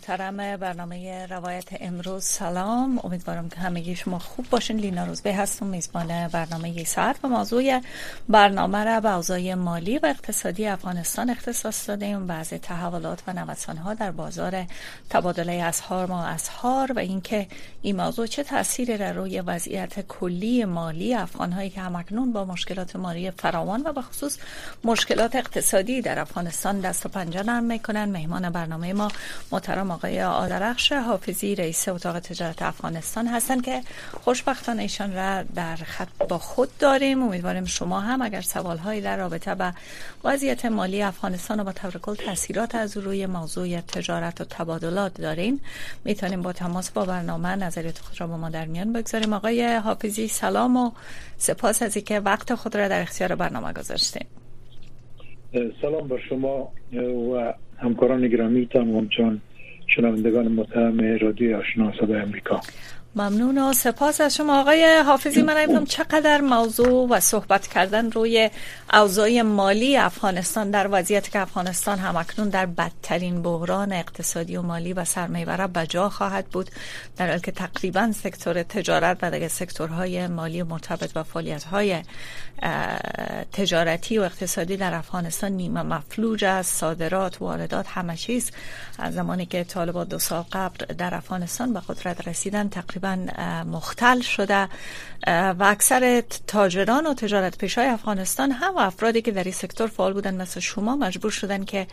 محترم برنامه روایت امروز. سلام. امیدوارم که همگی شما خوب باشین. لینا روزبه هستم میزبان برنامه ساعت و موضوع برنامه را به اوضاع مالی و اقتصادی افغانستان اختصاص دادیم. بعض تحولات و ها در بازار تبادله اسهار و اسهار و اینکه این موضوع چه تاثیری را روی وضعیت کلی مالی افغان هایی که همکنون با مشکلات مالی فراوان و به خصوص مشکلات اقتصادی در افغانستان دست و پنجه نرم می‌کنن. مهمان برنامه ما محترم آقای آدرخش حافظی رئیس اتاق تجارت افغانستان هستند که خوشبختانه ایشان را در خط با خود داریم. امیدواریم شما هم اگر سوالهایی در رابطه با وضعیت مالی افغانستان و با طور کل تاثیرات از روی موضوع تجارت و تبادلات دارین می‌تونیم با تماس با برنامه نظریت خود را با ما در میان بگذاریم. آقای حافظی سلام و سپاس از اینکه وقت خود را در اختیار برنامه گذاشتیم سلام بر شما و همکاران گرامی و چون شنوندگان محترم رادیو آشنا صدای امریکا ممنون و سپاس از شما. آقای حافظی من نمی‌دونم چقدر موضوع و صحبت کردن روی اوضاع مالی افغانستان در وضعیت که افغانستان همکنون در بدترین بحران اقتصادی و مالی و سرمایه‌ور بجا خواهد بود در حالی که تقریبا سکتور تجارت و دیگه سکتورهای مالی مرتبط با فعالیت‌های تجارتی و اقتصادی در افغانستان نیمه مفلوج است. صادرات واردات همه چیز از زمانی که طالبان دو سال قبل در افغانستان به قدرت رسیدن تقریبا مختل شده. و اکثر تاجران و تجارت پیشای افغانستان هم و افرادی که در این سکتور فعال بودن مثل شما مجبور شدن که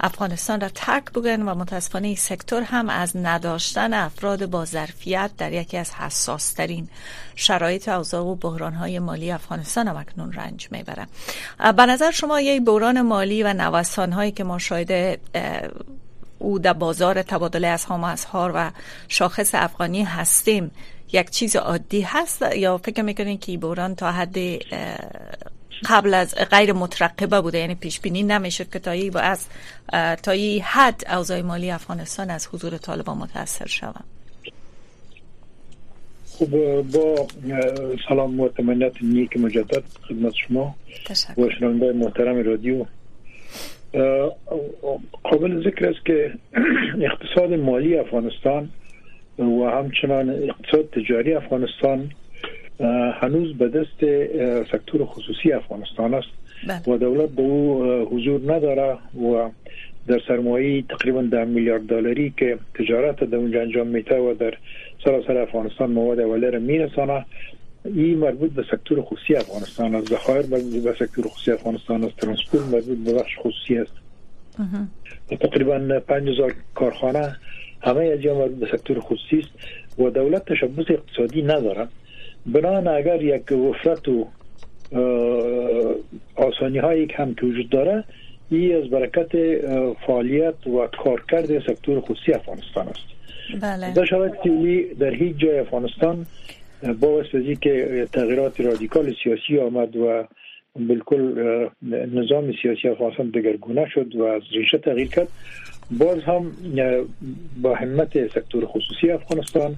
افغانستان را ترک بگن و متاسفانه این سکتور هم از نداشتن افراد با ظرفیت در یکی از حساس ترین شرایط اوضاع و بحران های مالی افغانستان هم اکنون رنج می‌بره. به نظر شما یک بحران مالی و نوسان هایی که ما شاهد او در بازار تبادل از و اسهار و شاخص افغانی هستیم. یک چیز عادی هست یا فکر می‌کنین که بحران تا حد قبل از غیر مترقبه بوده؟ یعنی پیش بینی نمی‌شد که تا با از تا حد اوضاع مالی افغانستان از حضور طالبان متاثر شوند خب با سلام و تمنیت نیک مجدد خدمت شما. و محترم رادیو قابل ذکر است که اقتصاد مالی افغانستان و همچنان اقتصاد تجاری افغانستان هنوز به دست سکتور خصوصی افغانستان است. و دولت به او حضور نداره و در سرمایه تقریبا ده میلیارد دلاری که تجارت در اونجا انجام میته و در سراسر افغانستان مواد اولیه را میرسانه این مربوط به سکتور خصوصی افغانستان است. ذخایر مربوط به سکتور خصوصی افغانستان است. ترانسپورت مربوط به بخش خصوصی است. تقریبا 5000 کارخانه همه از مربوط به سکتور خصوصی است و دولت تشبس اقتصادی نداره بنابراین اگر یک وفرت و آسانی هایی که هم که وجود داره این از برکت فعالیت و کارکرد سکتور خصوصی افغانستان است. بله. در شرایط در هیچ جای افغانستان با واسه که تغییرات رادیکال سیاسی آمد و بالکل نظام سیاسی افغانستان دگرگونه شد و از ریشه تغییر کرد. باز هم با همت سکتور خصوصی افغانستان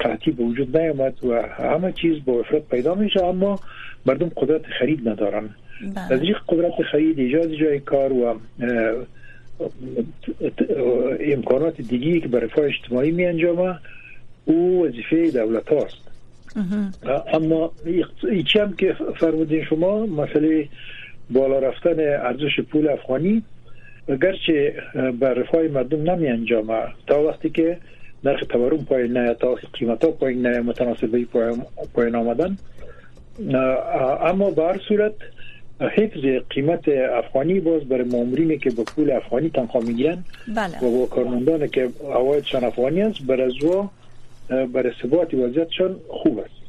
قطعی به وجود نیامد و همه چیز با افراد پیدا میشه اما مردم قدرت خرید ندارن. بله. از این قدرت خرید ایجاد جای کار و امکانات دیگی که برای رفاه اجتماعی می انجامه او وظیفه دولت هاست اما ایچی هم که فرمودین شما مسئله بالا رفتن ارزش پول افغانی گرچه بر رفاه مردم نمی انجامه. تا وقتی که نرخ تورم پایین نه تا قیمت ها پایین نه متناسبه پایین آمدن. اما به هر صورت حفظ قیمت افغانی باز برای مامورینی که با پول افغانی تنخواه می‌گیرن بله. و با کارمندان که عوایدشان افغانی است بر از برای ثبات وضعیتشان خوب است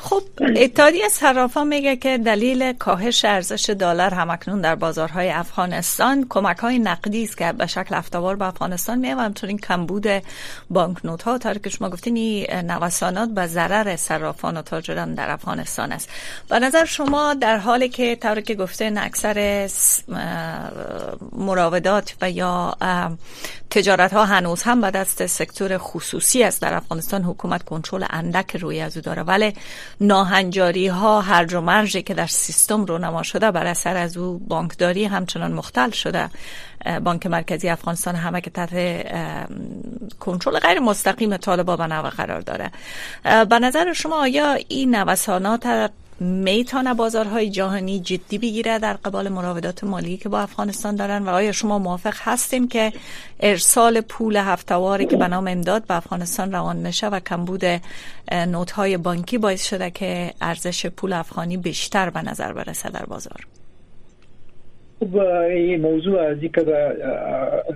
خب اتحادیه صرافا میگه که دلیل کاهش ارزش دلار همکنون در بازارهای افغانستان کمک های نقدی است که به شکل افتوار به افغانستان میه و همچنین کمبود بانکنوت ها تا که شما گفتین نوسانات به ضرر صرافان و تاجران در افغانستان است. به نظر شما در حالی که طوری که گفته اکثر مراودات و یا تجارت ها هنوز هم به دست سکتور خصوصی است در افغانستان حکومت کنترل اندک روی از او داره. ولی ناهنجاری ها هرج و مرجی که در سیستم رو نما شده بر اثر از او بانکداری همچنان مختل شده. بانک مرکزی افغانستان همه که تحت کنترل غیر مستقیم طالبا به قرار داره. به نظر شما آیا این نوسانات می‌تونه بازارهای جهانی جدی بگیره در قبال مراودات مالی که با افغانستان دارن و آیا شما موافق هستیم که ارسال پول هفتواری که به نام امداد به افغانستان روان نشه و کمبود نوت های بانکی باعث شده که ارزش پول افغانی بیشتر به نظر برسه در بازار؟ خب این موضوع از این که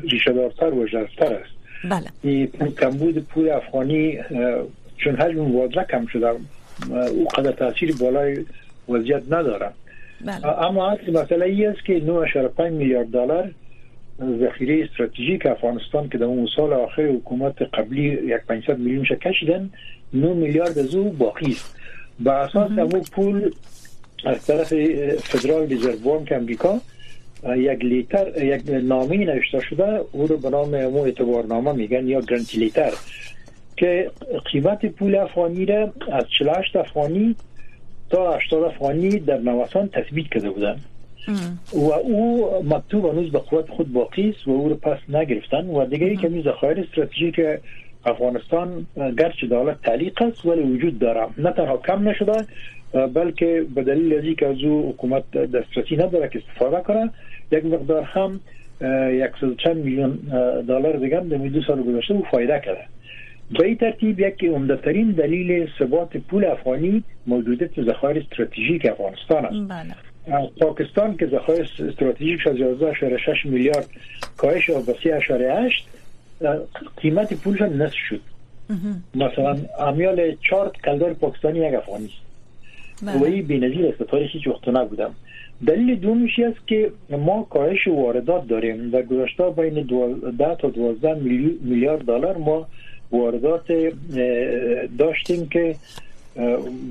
ریشه دارتر و جرفتر است. بله. این کمبود پول افغانی چون حجم واضح کم شده او قدر تاثیر بالای وضعیت نداره. بله. اما اصل مسئله ای است که 9.5 میلیارد دلار ذخیره استراتژیک افغانستان که در اون سال آخر حکومت قبلی یک 500 میلیون کشیدن 9 میلیارد از او باقی است. با اساس اون پول از طرف فدرال ریزرو بانک امریکا یک لیتر یک نامه نوشته شده او رو به نام اعتبارنامه میگن یا گرانتی لیتر. که قیمت پول افغانی را از 48 افغانی تا 80 افغانی در نوسان تثبیت کرده بودن. و او مکتوب هنوز به قوت خود باقی است و او رو پس نگرفتن. و دیگه که می ذخایر استراتژیک افغانستان گرچه دولت تعلیق است ولی وجود داره نه تنها کم نشده بلکه به دلیل از که از او حکومت دسترسی نداره که استفاده کنه یک مقدار هم یک چند میلیون دلار دیگه در دو سال گذشته او فایده کرده. به این ترتیب یکی عمدهترین دلیل ثبات پول افغانی موجودیت ذخایر استراتژیک افغانستان است. بله. پاکستان که ذخایر استراتژیک از 11.6 میلیارد کاهش به 3.8 قیمت پولش نصف شد. مثلا امیال چهار کلدار پاکستانی یک افغانی است. بله. و این بی‌نظیر است. تاریخ هیچ وقت نبودم. دلیل دومیشی است که ما کاهش واردات داریم. در گذشته بین 10 تا 12 میلیارد دلار ما واردات داشتیم که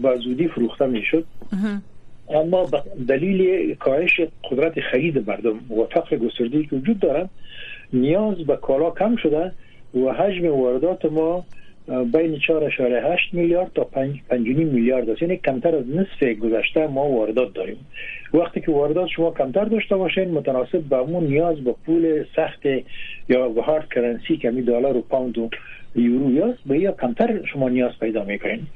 با زودی فروخته می‌شد. اما دلیل کاهش قدرت خرید مردم و فقر گسترده که وجود دارند نیاز به کالا کم شده و حجم واردات ما بین 4.8 میلیارد تا 5.5 میلیارد است. یعنی کمتر از نصف گذشته ما واردات داریم. وقتی که واردات شما کمتر داشته باشین متناسب با اون نیاز به پول سخت یا به هارد کرنسی که می دلار و پوند و یورو یا به یا کمتر شما نیاز پیدا می‌کنین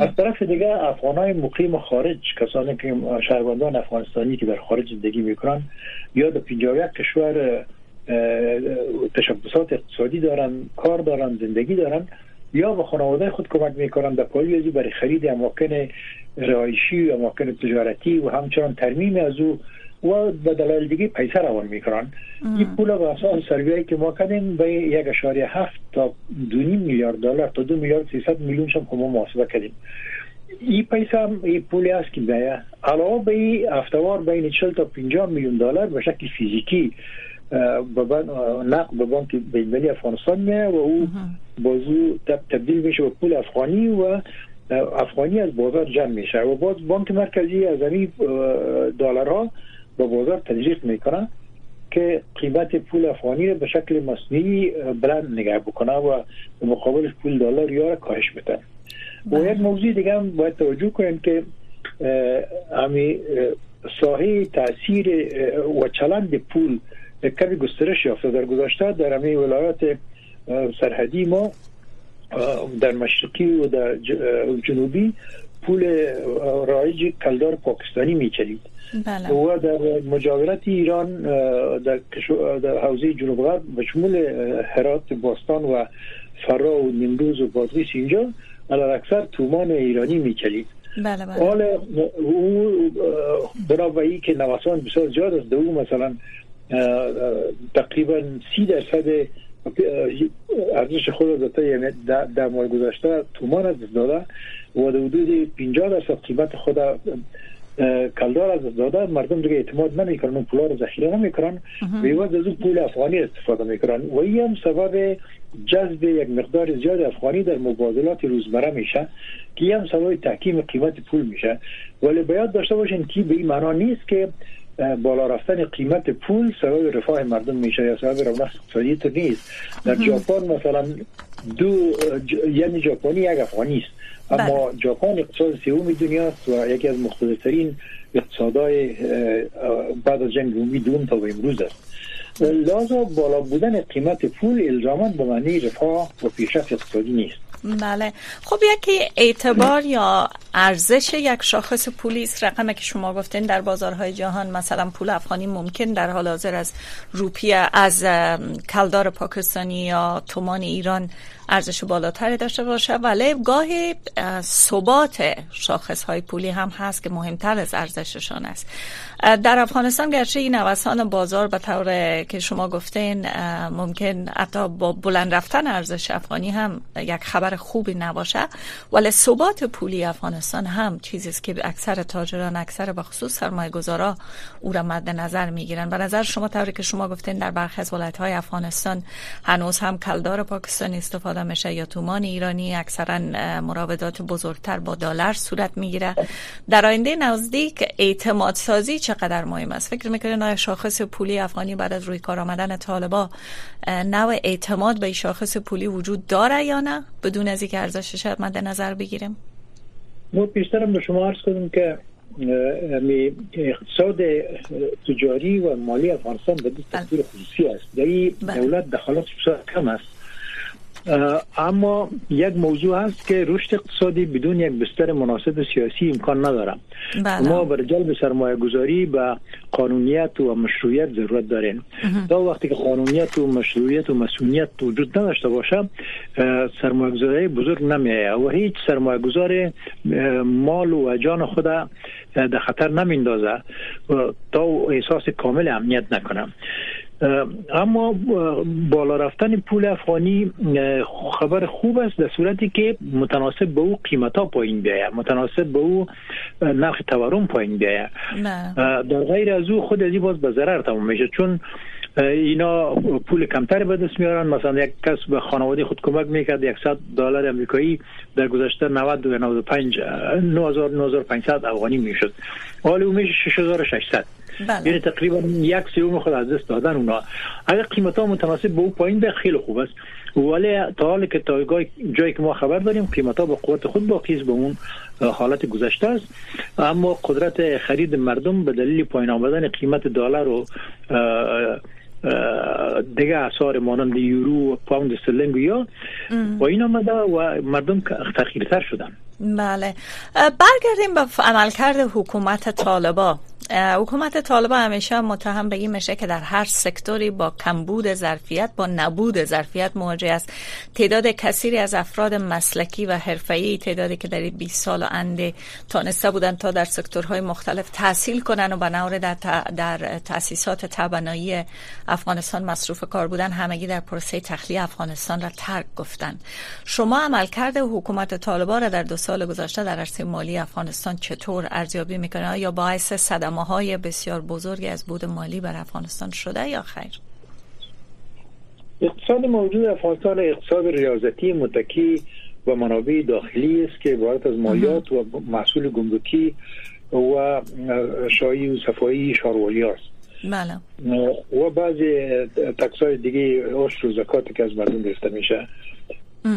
از طرف دیگه افغان های مقیم خارج کسانی که شهروندان افغانستانی که در خارج زندگی می‌کنن یا در 51 کشور تشبسات اقتصادی دارن کار دارن زندگی دارن یا به خانواده خود کمک می‌کنن در پاییزی برای خرید اماکن رهایشی و اماکن تجارتی و همچنان ترمیم از او و به دلایل دیگه پیسه روان می‌کنن. این پول به اساس سروی که ما کردیم به یک اشاری هفت تا دو میلیارد دلار تا دو میلیارد 300 میلیون شم ما محاسبه کردیم. این پیسه هم این پولی است که بیه علاوه به این افتوار بین 40 تا 50 میلیون دلار به شکل فیزیکی نقد به بانک بین‌المللی افغانستان میه و او بازو تبدیل میشه به پول افغانی و افغانی از بازار جمع میشه. و باز بانک مرکزی از این دلارها به بازار تجریق می‌کنه که قیمت پول افغانی به شکل مصنوعی بلند نگه بکنه و به مقابلش پول دلار یا کاهش بده و. یک موضوع دیگه هم باید توجه کنیم که امی ساحه تاثیر و چلند پول کمی گسترش یافته در گذشته در امی ولایات سرحدی ما در مشرقی و در جنوبی پول رایج کلدار پاکستانی میچلید بله. و در مجاورت ایران در, در حوزه جنوب غرب به شمول هرات باستان و فرا و نیمروز و بادغیس اینجا علال اکثر تومان ایرانی میچلید بله بله. حال او برای که نوسان بسیار زیاد است دو مثلا تقریبا سی درصد ارزش خود را یعنی در ماه گذشته تومان از داده و در حدود 50 درصد قیمت خود کلدار از داده. مردم دیگه اعتماد نمی‌کنن اون پولا رو ذخیره نمی‌کنن. و از اون پول افغانی استفاده می‌کنن. و این هم سبب جذب یک مقدار زیاد افغانی در مبادلات روزمره میشه که هم سبب تحکیم قیمت پول میشه. ولی باید داشته باشین که به این معنا نیست که بالا رفتن قیمت پول سبب رفاه مردم میشه یا سبب رونق اقتصادی تو نیست. در ژاپن مثلا دو یعنی ژاپنی یک افغانی است. اما بله. ژاپن اقتصاد سوم دنیاست و یکی از مختلفترین اقتصادهای بعد از جنگ رومی دوم تا به امروز است. لازم بالا بودن قیمت پول الزامات به معنی رفاه و پیشرفت اقتصادی نیست. بله. خب یکی اعتبار یا ارزش یک شاخص پولی است رقمی که شما گفتین در بازارهای جهان مثلا پول افغانی ممکن در حال حاضر از روپیه از کلدار پاکستانی یا تومان ایران ارزش بالاتری داشته باشه. ولی گاهی ثبات شاخص های پولی هم هست که مهمتر از ارزششان است. در افغانستان گرچه این نوسان بازار به طور که شما گفتین ممکن حتی با بلند رفتن ارزش افغانی هم یک خبر خوبی نباشه. ولی ثبات پولی افغانستان هم چیزی است که اکثر تاجران اکثر به خصوص سرمایه گذارا او را مد نظر می‌گیرن به نظر شما طوری که شما گفتین در برخی از ولایت افغانستان هنوز هم کلدار پاکستانی استفاده میشه یا تومان ایرانی اکثرا مراودات بزرگتر با دلار صورت می‌گیره. در آینده نزدیک اعتماد سازی چقدر مهم است؟ فکر می‌کنید آیا شاخص پولی افغانی بعد از روی کار آمدن طالبا نوع اعتماد به شاخص پولی وجود داره یا نه؟ بدون از اینکه ارزشش مد نظر بگیریم. ما بیشترم به شما عرض کنیم که اقتصاد تجاری و مالی افغانستان به تصویر خصوصی است. در بله. دولت دخالت کم است. اما یک موضوع هست که رشد اقتصادی بدون یک بستر مناسب سیاسی امکان نداره بله. ما برای جلب سرمایه گذاری به قانونیت و مشروعیت ضرورت داریم. تا وقتی که قانونیت و مشروعیت و مسئولیت وجود نداشته باشه سرمایه گذاری بزرگ نمیه و هیچ سرمایه گذار مال و جان خود در خطر نمیندازه تا احساس کامل امنیت نکنه اما بالا رفتن پول افغانی خبر خوب است در صورتی که متناسب به او قیمت ها پایین بیاید. متناسب به او نرخ تورم پایین بیاید. در غیر از او خود از باز به ضرر تمام میشه. چون اینا پول کمتر به دست میارن. مثلا یک کس به خانواده خود کمک می‌کرد 100 دلار امریکایی در گذشته 90 و 95 9000 9500 افغانی می‌شد. حالا اون میشه 6600 بله. یعنی تقریبا یک سوم خود از دست دادن اونا. اگر قیمت ها متناسب به اون پایین به خیلی خوب است. ولی تا حالی که تا جایی که ما خبر داریم قیمت ها به قوت خود باقی است به اون حالت گذشته است. اما قدرت خرید مردم به دلیل پایین آمدن قیمت دلار و دیگه اثار مانند یورو و پوند استرلینگ یا با این آمده و مردم تخیرتر شدن. بله. برگردیم به عملکرد حکومت طالبا. حکومت طالبان همیشه متهم به این میشه که در هر سکتوری با کمبود ظرفیت با نبود ظرفیت مواجه است. تعداد کثیری از افراد مسلکی و حرفه‌ای تعدادی که در 20 سال انده تانسته بودن تا در سکتورهای مختلف تحصیل کنن و بنابر در, در تاسیسات تبنایی افغانستان مصروف کار بودن همگی در پروسه تخلیه افغانستان را ترک گفتن شما عملکرد حکومت طالبان را در دو سال گذشته در عرصه مالی افغانستان چطور ارزیابی می‌کنه یا باعث صدمات های بسیار بزرگی از بود مالی بر افغانستان شده یا خیر؟ اقتصاد موجود افغانستان اقتصاد ریاضتی متکی و منابع داخلی است که عبارت از مالیات و محصول گمرکی و شایی و صفایی شاروالی است. بله. و بعضی تکسای دیگه عشر و زکات که از مردم گرفته میشه.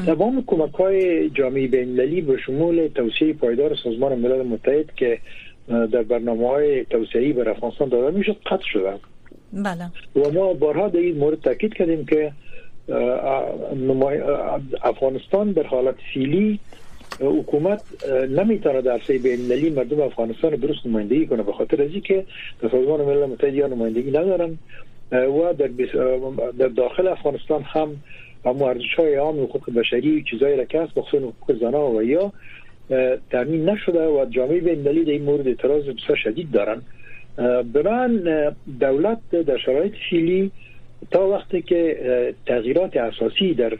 تمام کمک های جامعه بین به شمول توسعه پایدار سازمان ملل متحد که در برنامه های توسعی بر افغانستان داده می‌شد قطع شدن. بله. و ما بارها در این مورد تاکید کردیم که افغانستان در حالت فیلی حکومت نمی‌تونه در سه بین مردم افغانستان درست نمایندگی کنه به خاطر از که در سازمان ملل متحد یا نمایندگی ندارن و در, در داخل افغانستان هم اما ارزش های عام حقوق بشری چیزایی را که هست بخصوص حقوق زنان و یا تامین نشده و جامعه بین در این مورد اعتراض بسیار شدید دارن. بران دولت در شرایط فیلی تا وقتی که تغییرات اساسی در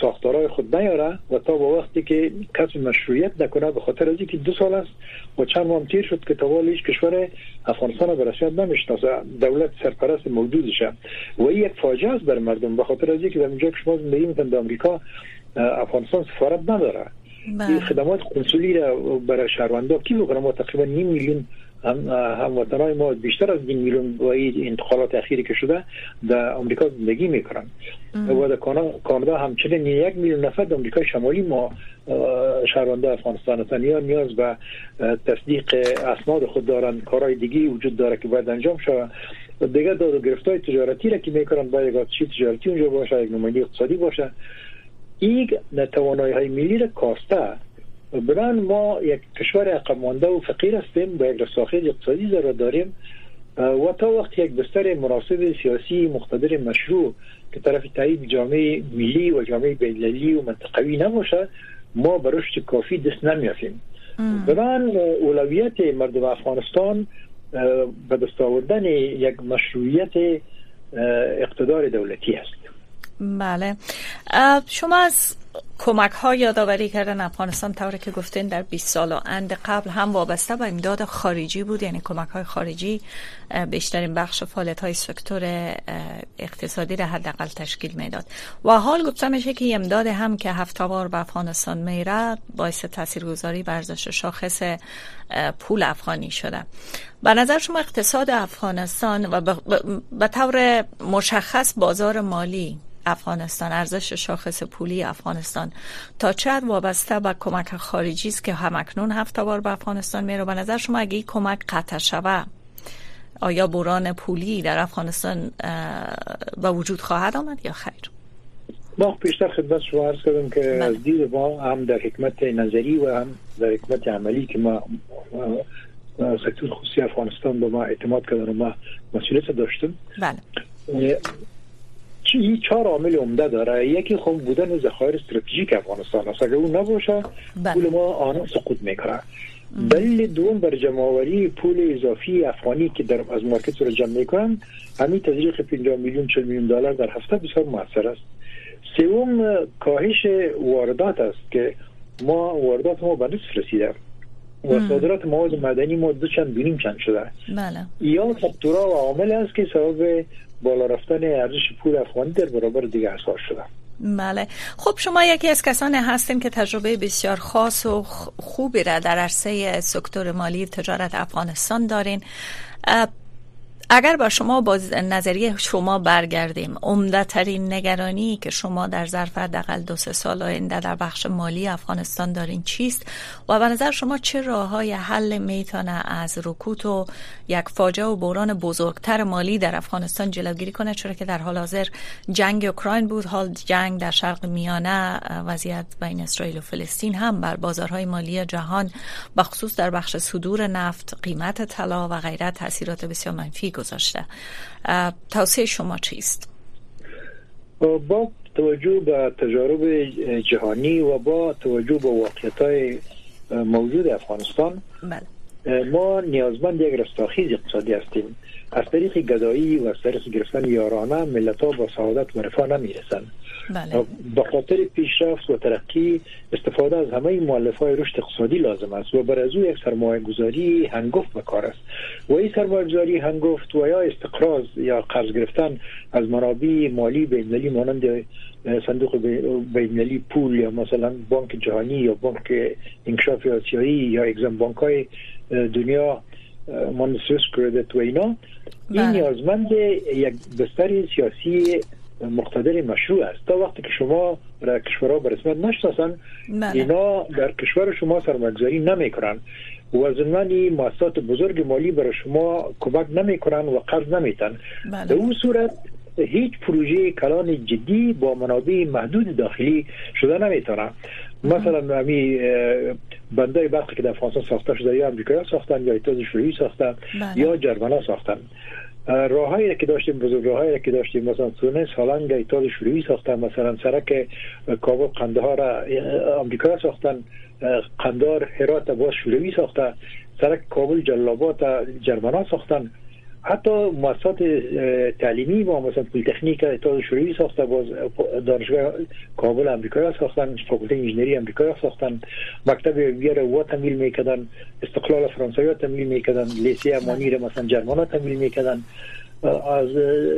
ساختارهای خود نیاره و تا با وقتی که کسب مشروعیت نکنه به خاطر از اینکه دو سال است و چند ماه تیر شد که تا هیچ کشور افغانستان به رسمیت نمی‌شناسه. دولت سرپرست موجودشه و این یک فاجعه است بر مردم. به خاطر از اینکه در اینجا شما زندگی می‌کنید در آمریکا افغانستان سفارت نداره. خدمات کنسولی را برای شهروندان کی بکنه ما تقریبا نیم میلیون هم هموطنان ما بیشتر از این میلیون با این انتقالات اخیری که شده در آمریکا زندگی می‌کنن. و در کانادا همچنین یک میلیون نفر در آمریکا شمالی ما شهرونده افغانستان هستند یا نیاز به تصدیق اسناد خود دارن. کارهای دیگه وجود داره که باید انجام شود. دیگه داد و گرفتای تجارتی را که می‌کنن باید یک تجارتی اونجا باشه یک نماینده اقتصادی باشه. این نتوانایی های ملی را کاسته. بران ما یک کشور عقب مانده و فقیر هستیم با یک رساخه اقتصادی ضرر داریم. و تا وقت یک بستر مناسب سیاسی مقتدر مشروع که طرف تایید جامعه ملی و جامعه بین‌المللی و منطقوی نباشه ما به رشد کافی دست نمیافیم بران اولویت مردم افغانستان به دست آوردن یک مشروعیت اقتدار دولتی است بله. شما از کمک ها یادآوری کردن افغانستان طوری که گفتین در 20 سال اند قبل هم وابسته به امداد خارجی بود یعنی کمک های خارجی بیشترین بخش فعالیت های سکتور اقتصادی را حداقل تشکیل می‌داد. و حال گفته میشه که امداد هم که هفتوار به افغانستان میره باعث تاثیرگذاری بر ارزش شاخص پول افغانی شده. به نظر شما اقتصاد افغانستان و به طور مشخص بازار مالی افغانستان ارزش شاخص پولی افغانستان. تا چقدر وابسته به کمک خارجی است که همکنون هفت بار به افغانستان میره به نظر شما اگه این کمک قطع شوه آیا بوران پولی در افغانستان به وجود خواهد آمد یا خیر؟ ما پیشتر خدمت شما عرض کردم که بله. از دید ما هم در حکمت نظری و هم در حکمت عملی که ما سکتور خصوصی افغانستان به ما اعتماد کردن و ما مسئولیت داشتیم. بله. این چهار عامل عمده داره. یکی خب بودن ذخایر استراتژیک افغانستان است. اگر اون نباشه بله. پول ما آن سقوط می‌کنه. دلیل دوم بر جمعوری پول اضافی افغانی که در از مارکت رو جمع می‌کنن همین تزریق 50 میلیون 40 میلیون دلار در هفته بسیار موثر است. سوم کاهش واردات است که ما واردات ما به نصف رسیده. و صادرات مواد مدنی ما دو چند بینیم چند شده بله. یا فاکتورا و عامل است که سبب بالا رفتن ارزش پول افغانی در برابر دیگه اسعار شده. بله. خب شما یکی از کسانی هستین که تجربه بسیار خاص و خوبی را در عرصه سکتور مالی تجارت افغانستان دارین. اگر با شما با نظریه شما برگردیم عمده ترین نگرانی که شما در ظرف حداقل دو سه سال آینده در بخش مالی افغانستان دارین چیست؟ و به نظر شما چه راه های حل می‌تونه از رکود و یک فاجعه و بحران بزرگتر مالی در افغانستان جلوگیری کنه؟ چرا که در حال حاضر جنگ اوکراین بود. حال جنگ در شرق میانه وضعیت بین اسرائیل و فلسطین هم بر بازارهای مالی جهان بخصوص در بخش صدور نفت قیمت طلا و غیره تاثیرات بسیار منفی گذاشته توصیه شما چیست؟ با توجه به تجارب جهانی و با توجه به واقعیت های موجود افغانستان بله. ما نیازمند یک رستاخیز اقتصادی هستیم از طریق گدایی و از طریق گرفتن یارانه ملت ها با سعادت و رفاه نمی‌رسند بله. به خاطر پیشرفت و ترقی استفاده از همه مؤلفه های رشد اقتصادی لازم است و بر از او یک سرمایه گذاری هنگفت به کار است و این سرمایه گذاری هنگفت و یا استقراض یا قرض گرفتن از منابع مالی بین‌المللی مانند صندوق بین‌المللی پول یا مثلا بانک جهانی یا بانک انکشاف آسیایی یا اگزم بانک های دنیا مانسوس کردت و اینا این بله. نیازمند یک بستر سیاسی مقتدر مشروع است تا وقتی که شما را کشورها به رسمیت نشناسن بله. اینا در کشور شما سرمایه‌گذاری نمی‌کنن و ضمن مؤسسات بزرگ مالی برای شما کمک نمی‌کنن و قرض نمیتن بله. در اون صورت هیچ پروژه کلان جدی با منابع محدود داخلی شده نمی‌تونه مثلا همی بنده برقی که در فرانسه ساخته شده یا امریکایی ساختن یا ایتاز شوروی ساختن بله. یا جرمنا ساختن راههایی که داشتیم بزرگ راههایی که داشتیم مثلا تونس هلند ایتالیا شوروی ساختن مثلا سرک کابل قندهار آمریکا ساختن قندهار هرات باز شوروی ساخته سرک کابل جلال‌آباد جرمنا ساختن. حتی مؤسسات تعلیمی با مثلا پلیتکنیک اتحاد شوروی ساخته باز دانشگاه کابل امریکایی ساختن فاکولته انجینری امریکایی ساختن مکتب ویر و تمویل می‌کردن استقلال فرانسوی تمویل می‌کردن لیسی امانی را مثلا جرمان تمویل می‌کردن از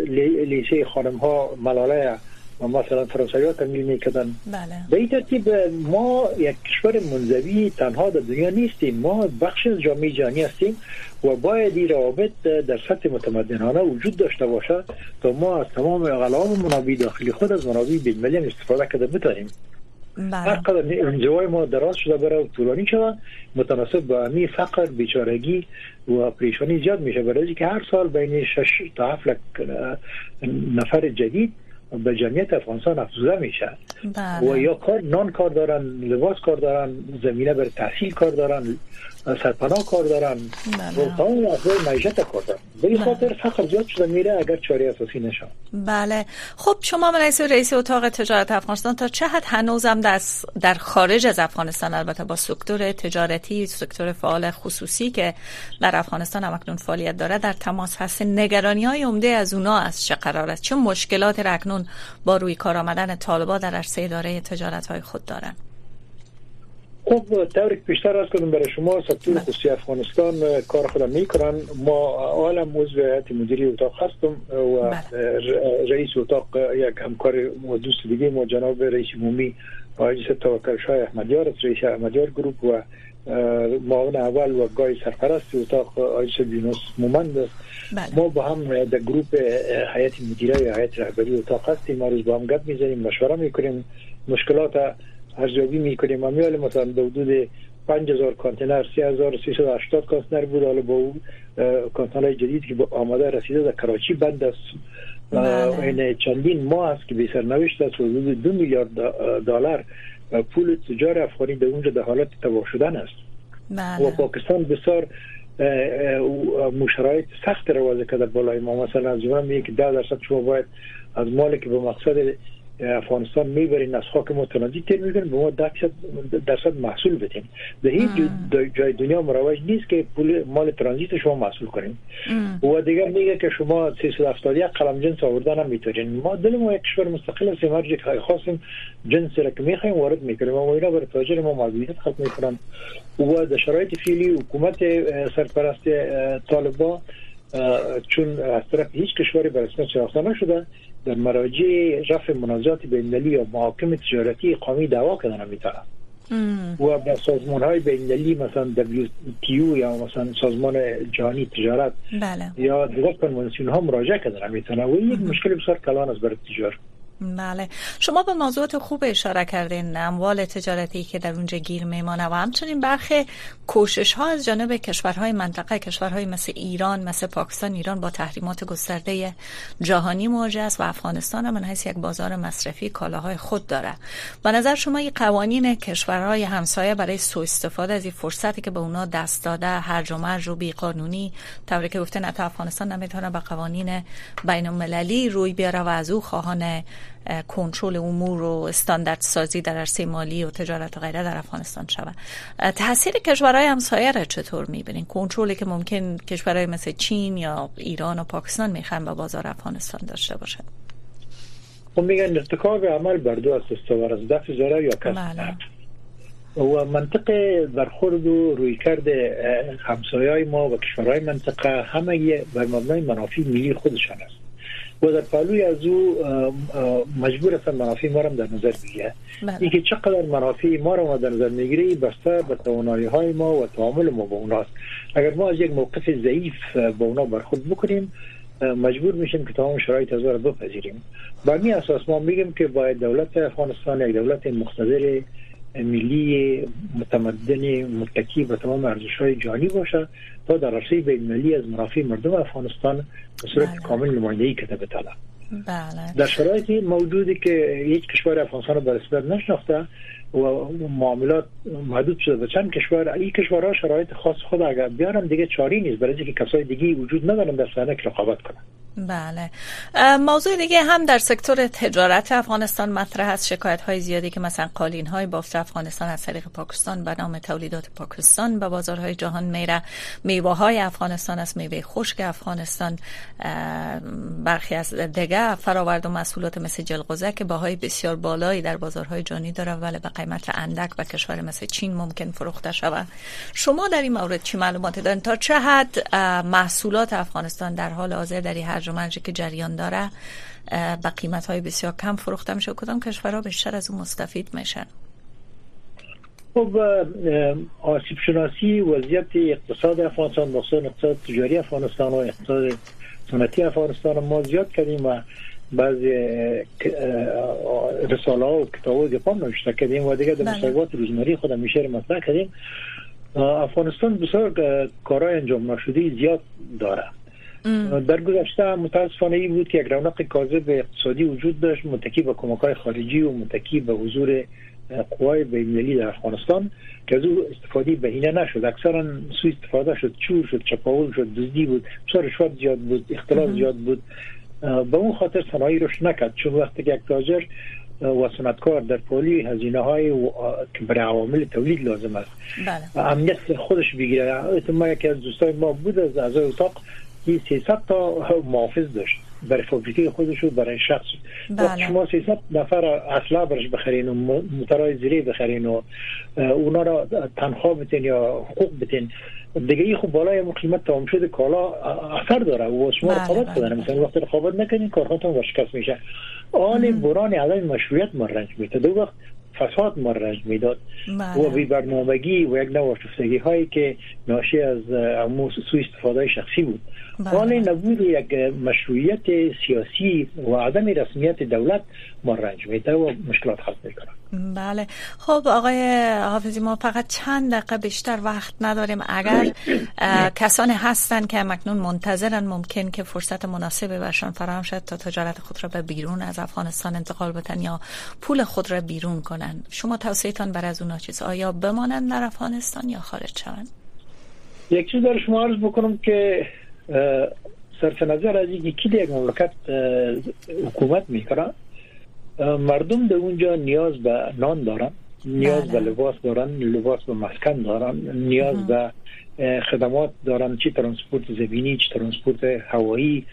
لیسه خانم ها ملاله مثلا فرانسوی ها تمویل می‌کردن بله. به این ترتیب ما یک کشور منزوی تنها در دنیا نیستیم ما بخش از جامعه جهانی هستیم و باید این روابط در سطح متمدنانه وجود داشته باشد تا ما از تمام اقلام منابع داخلی خود از منابع بین استفاده کرده بتانیم بله. هر قدر انزوای ما دراز شده برای و طولانی شده متناسب با امی فقر بیچارگی و پریشانی زیاد میشه برای که هر سال بین 6 تا 7 نفر جدید به جمعیت افغانستان افزوده میشه. بله. و یا کار نان کار دارن لباس کار دارن زمینه بر تحصیل کار دارن سرپناه کار دارن. بله. و تمام معیشت کار دارن. به بله. خاطر فقر زیاد شده میره اگر چاره اساسی نشان بله. خب شما رئیس رئیس اتاق تجارت افغانستان تا چه حد هنوزم در خارج از افغانستان البته با سکتور تجارتی سکتور فعال خصوصی که در افغانستان هم اکنون فعالیت داره در تماس هست. نگرانی های عمده از اونا از چه قرار است؟ چه مشکلات رکنون با روی کار آمدن طالبا در عرصه اداره تجارت های خود دارن خب طور پیشتر از کنم برای شما سکتور. خصوصی افغانستان کار خودم می‌کنن ما عالم عضو هیئت مدیری اتاق هستم و بله. رئیس اتاق یک همکار دوست دیگه ما جناب رئیس عمومی آقای توکل شاه احمدیار رئیس احمدیار گروپ و معاون اول و گای سرپرست اتاق آقای بینوس مومند. است بله. ما با هم در گروپ هیئت مدیره یا هیئت رهبری اتاق هستیم ما روز با هم گپ می‌زنیم مشوره می‌کنیم مشکلات ارزیابی می‌کنیم. و میال مثلا به حدود 5000 کانتینر 3380 کانتینر بود. حالا با اون کانتینر جدید که آماده رسیده در کراچی بند است. بله. این چندین ماه است که بی سرنوشت است. حدود دو میلیارد دلار پول تجار افغانی در اونجا در حالت تباه شدن است بله. و پاکستان بسیار شرایط سخت رو وضع کرده بالای ما مثلا از جمله میگه که 10 درصد شما باید از مالی که به مقصد افغانستان می‌برین از خاک ما ترانزیت تیر می‌کنیم به ما درصد محصول بدیم. به هیچ جای دنیا مروج نیست که پول مال ترانزیت شما محصول کنیم. و دیگر میگه که شما 371 قلم جنس آوردن هم می‌تونین. ما دل ما یک کشور مستقل هستیم هر جای خواستیم جنس را که می‌خوایم وارد می‌کنیم. و اینا برای تاجر ما محدودیت خلق می‌کنن. و در شرایط فعلی حکومت سرپرست طالبان چون از طرف هیچ کشوری به رسمیت شناخته نشده در مراجع رفع منازعات بین‌المللی یا محاکم تجارتی قومی دعوا کردن می‌تونن. و به سازمان های بین‌المللی مثلا WTO یا مثلا سازمان جهانی تجارت بله. یا دیگر کنوانسیون ها مراجعه کردن می‌تونن. و این یک مشکل بسیار کلان است برای تجارت بله. شما به موضوعات خوب اشاره کردین اموال تجارتی که در اونجا گیر میمانه و همچنین برخی کوشش ها از جانب کشورهای منطقه کشورهای مثل ایران مثل پاکستان ایران با تحریمات گسترده جهانی مواجه است و افغانستان هم حیث یک بازار مصرفی کالاهای خود داره به نظر شما این قوانین کشورهای همسایه برای سوء استفاده از این فرصتی که به اونا دست داده هرج و مرج و بی قانونی طوری که گفته نه افغانستان نمی‌تونه به قوانین بین المللی روی بیاره و از او خواهان کنترل امور و استاندارد سازی در عرصه مالی و تجارت و غیره در افغانستان شود. تاثیر کشورهای همسایه را چطور می‌بینین؟ کنترلی که ممکن کشورهای مثل چین یا ایران و پاکستان می‌خوان به بازار افغانستان داشته باشه. خب میگن ارتکاب عمل بر دو اساس از دفع ضرر یا کسب. بله. و منطق برخورد و روی کرده همسایه ما و کشورهای منطقه همه بر مبنای منافع ملی خودشان است. و در پالوی از او مجبور هستن منافع ما در نظر بگیره بله. اینکه چقدر منافع ما رو در نظر می‌گیره بسته به توانایی های ما و تعامل ما با اوناست اگر ما از یک موقف ضعیف با اونا برخورد بکنیم مجبور میشیم که تمام شرایط از بپذیریم. بر می اساس ما میگیم که باید دولت افغانستان یک دولت مقتدر ملی متمدن متکی به تمام ارزش های جانی باشه تا در عرصه بین ملی از منافع مردم افغانستان به صورت بله. کامل نمایندگی کده بتاله بله. در شرایطی موجودی که هیچ کشور افغانستان رو به رسمیت نشناخته و معاملات محدود شده. به چند کشور این کشورها شرایط خاص خود اگر بیارن دیگه چاری نیست. برای اینکه کسای دیگه وجود ندارن در صحنه رقابت کنن. بله. موضوع دیگه هم در سکتور تجارت افغانستان مطرح است. شکایت های زیادی که مثلا قالین های بافت افغانستان از طریق پاکستان به نام تولیدات پاکستان به بازارهای جهان میره. میوه های افغانستان است میوه خشک افغانستان. برخی از دیگه فراورد و مسئولات مثل جلغوزه که باهای بسیار بالایی در بازارهای جهانی داره ولی به قیمت اندک به کشور مثل چین ممکن فروخته شود. شما در این مورد چی معلوماتی دارین؟ تا چه حد محصولات افغانستان در حال حاضر در هرج که جریان داره با قیمت های بسیار کم فروخته میشه کدام کشورها بیشتر از اون مستفید میشن؟ خب آسیب شناسی وضعیت اقتصاد افغانستان مخصوصا اقتصاد تجاری افغانستان و اقتصاد سنتی افغانستان ما زیاد کردیم و بعضی رساله ها و کتاب ها گپام نوشته کردیم و دیگه در بله. مصاحبات روزمری خودم میشه مطرح کردیم. افغانستان بسیار کارهای انجام نشده زیاد داره. در گذشته متاسفانه ای بود که یک رونق کاذب اقتصادی وجود داشت متکی به کمک خارجی و متکی به حضور قوای بین‌المللی در افغانستان که از او استفاده بهینه نشد. اکثرا سوء استفاده شد چور شد چپاول شد دزدی بود بسیار رشوت زیاد بود اختلاف زیاد بود. به اون خاطر صنایع رشد نکرد. چون وقتی که یک تاجر و صنعتکار در پولی هزینه های که برای عوامل تولید لازم است. بله. امنیت خودش بگیره. ما یکی از دوستای ما بود از اعضای اتاق 300 تا محافظ داشت. برای فابریکه خودش و برای شخص بله. شما 300 نفر اصلا برش بخرین و موترهای زیری بخرین و اونا را تنخواه بتین یا حقوق بتین دیگه ای خب بالای قیمت تمام شده کالا اثر داره و شما بله. رقابت بدن بله. مثلا وقتی رقابت نکنین کارخانتون ورشکست میشه آن بران عدم مشروعیت ما رنج میده دو وقت فساد ما رنج می‌داد بله. و بی برنامگی و یک نوع شفتگی هایی که ناشی از سوی استفاده شخصی بود حال بله. نبود یک مشروعیت سیاسی و عدم رسمیت دولت ما رنج میده و مشکلات خلق می‌کنه بله. خب آقای حافظی ما فقط چند دقیقه بیشتر وقت نداریم. اگر کسانی هستن که مکنون منتظرن ممکن که فرصت مناسبی برشان فراهم شد تا تجارت خود را به بیرون از افغانستان انتقال بتن یا پول خود را بیرون کنن. شما توصیهتان بر از اونا چیز آیا بمانند در افغانستان یا خارج شوند؟ یک چیز در شما عرض بکنم که صرف نظر از اینکه کی یک مملکت حکومت می‌کنه. مردم در اونجا نیاز به نان دارن نیاز به بله. لباس دارن لباس به مسکن دارن نیاز به خدمات دارن چی ترانسپورت زمینی چی ترانسپورت هوایی.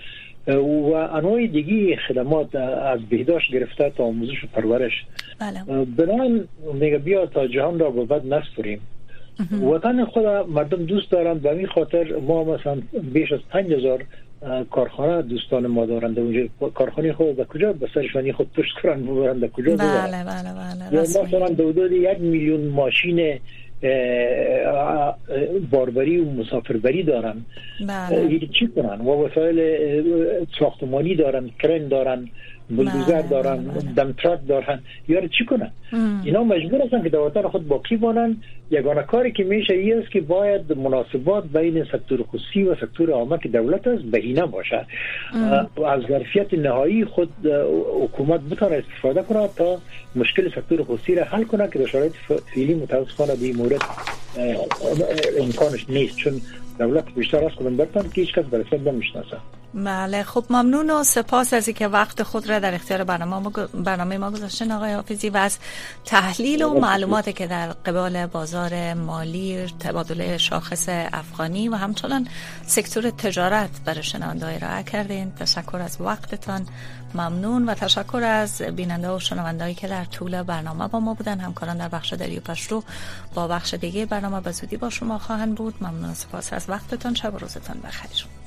و انواع دیگی خدمات از بهداشت گرفته تا آموزش و پرورش. بله. بنابراین میگه بیا تا جهان را به بد نسپریم. وطن خود مردم دوست دارند به این خاطر ما مثلا بیش از 5000 کارخانه دوستان ما دارند. اونجا کارخانه خود به کجا؟ به سرشانی خود پشت کنن ببرن به کجا بله بله بله مثلا دو یک میلیون ماشین باربری و مسافربری دارن بله. چی کنن و وسایل ساختمانی دارن کرن دارن بلدوزر بله، دارن بله. دمترک دارن. یار چی کنن؟ اینا مجبور هستن که در خود باقی بانن یگانه کاری که میشه این است که باید مناسبات بین سکتور خصوصی و سکتور عامه که دولت است بهینه باشه. از ظرفیت نهایی خود حکومت بتونه استفاده کنه تا مشکل سکتور خصوصی را حل کنه که در شرایط فعلی متاسفانه به مورد امکانش نیست. چون دولت بیشتر از خودم برتن که هیچ کس برسه نمی‌شناسه. بله. خب ممنون و سپاس از اینکه وقت خود را در اختیار برنامه ما, برنامه گذاشتن آقای حافظی. و از تحلیل و معلوماتی که در قبال بازار مالی تبادل شاخص افغانی و همچنان سکتور تجارت برای شنونده ارائه کردین. تشکر از وقتتان. ممنون و تشکر از بیننده و شنوندهایی که در طول برنامه با ما بودن. همکاران در بخش دریو پشتو با بخش دیگه برنامه به زودی با شما خواهند بود. ممنون و سپاس از وقتتان. شب و روزتان بخیر.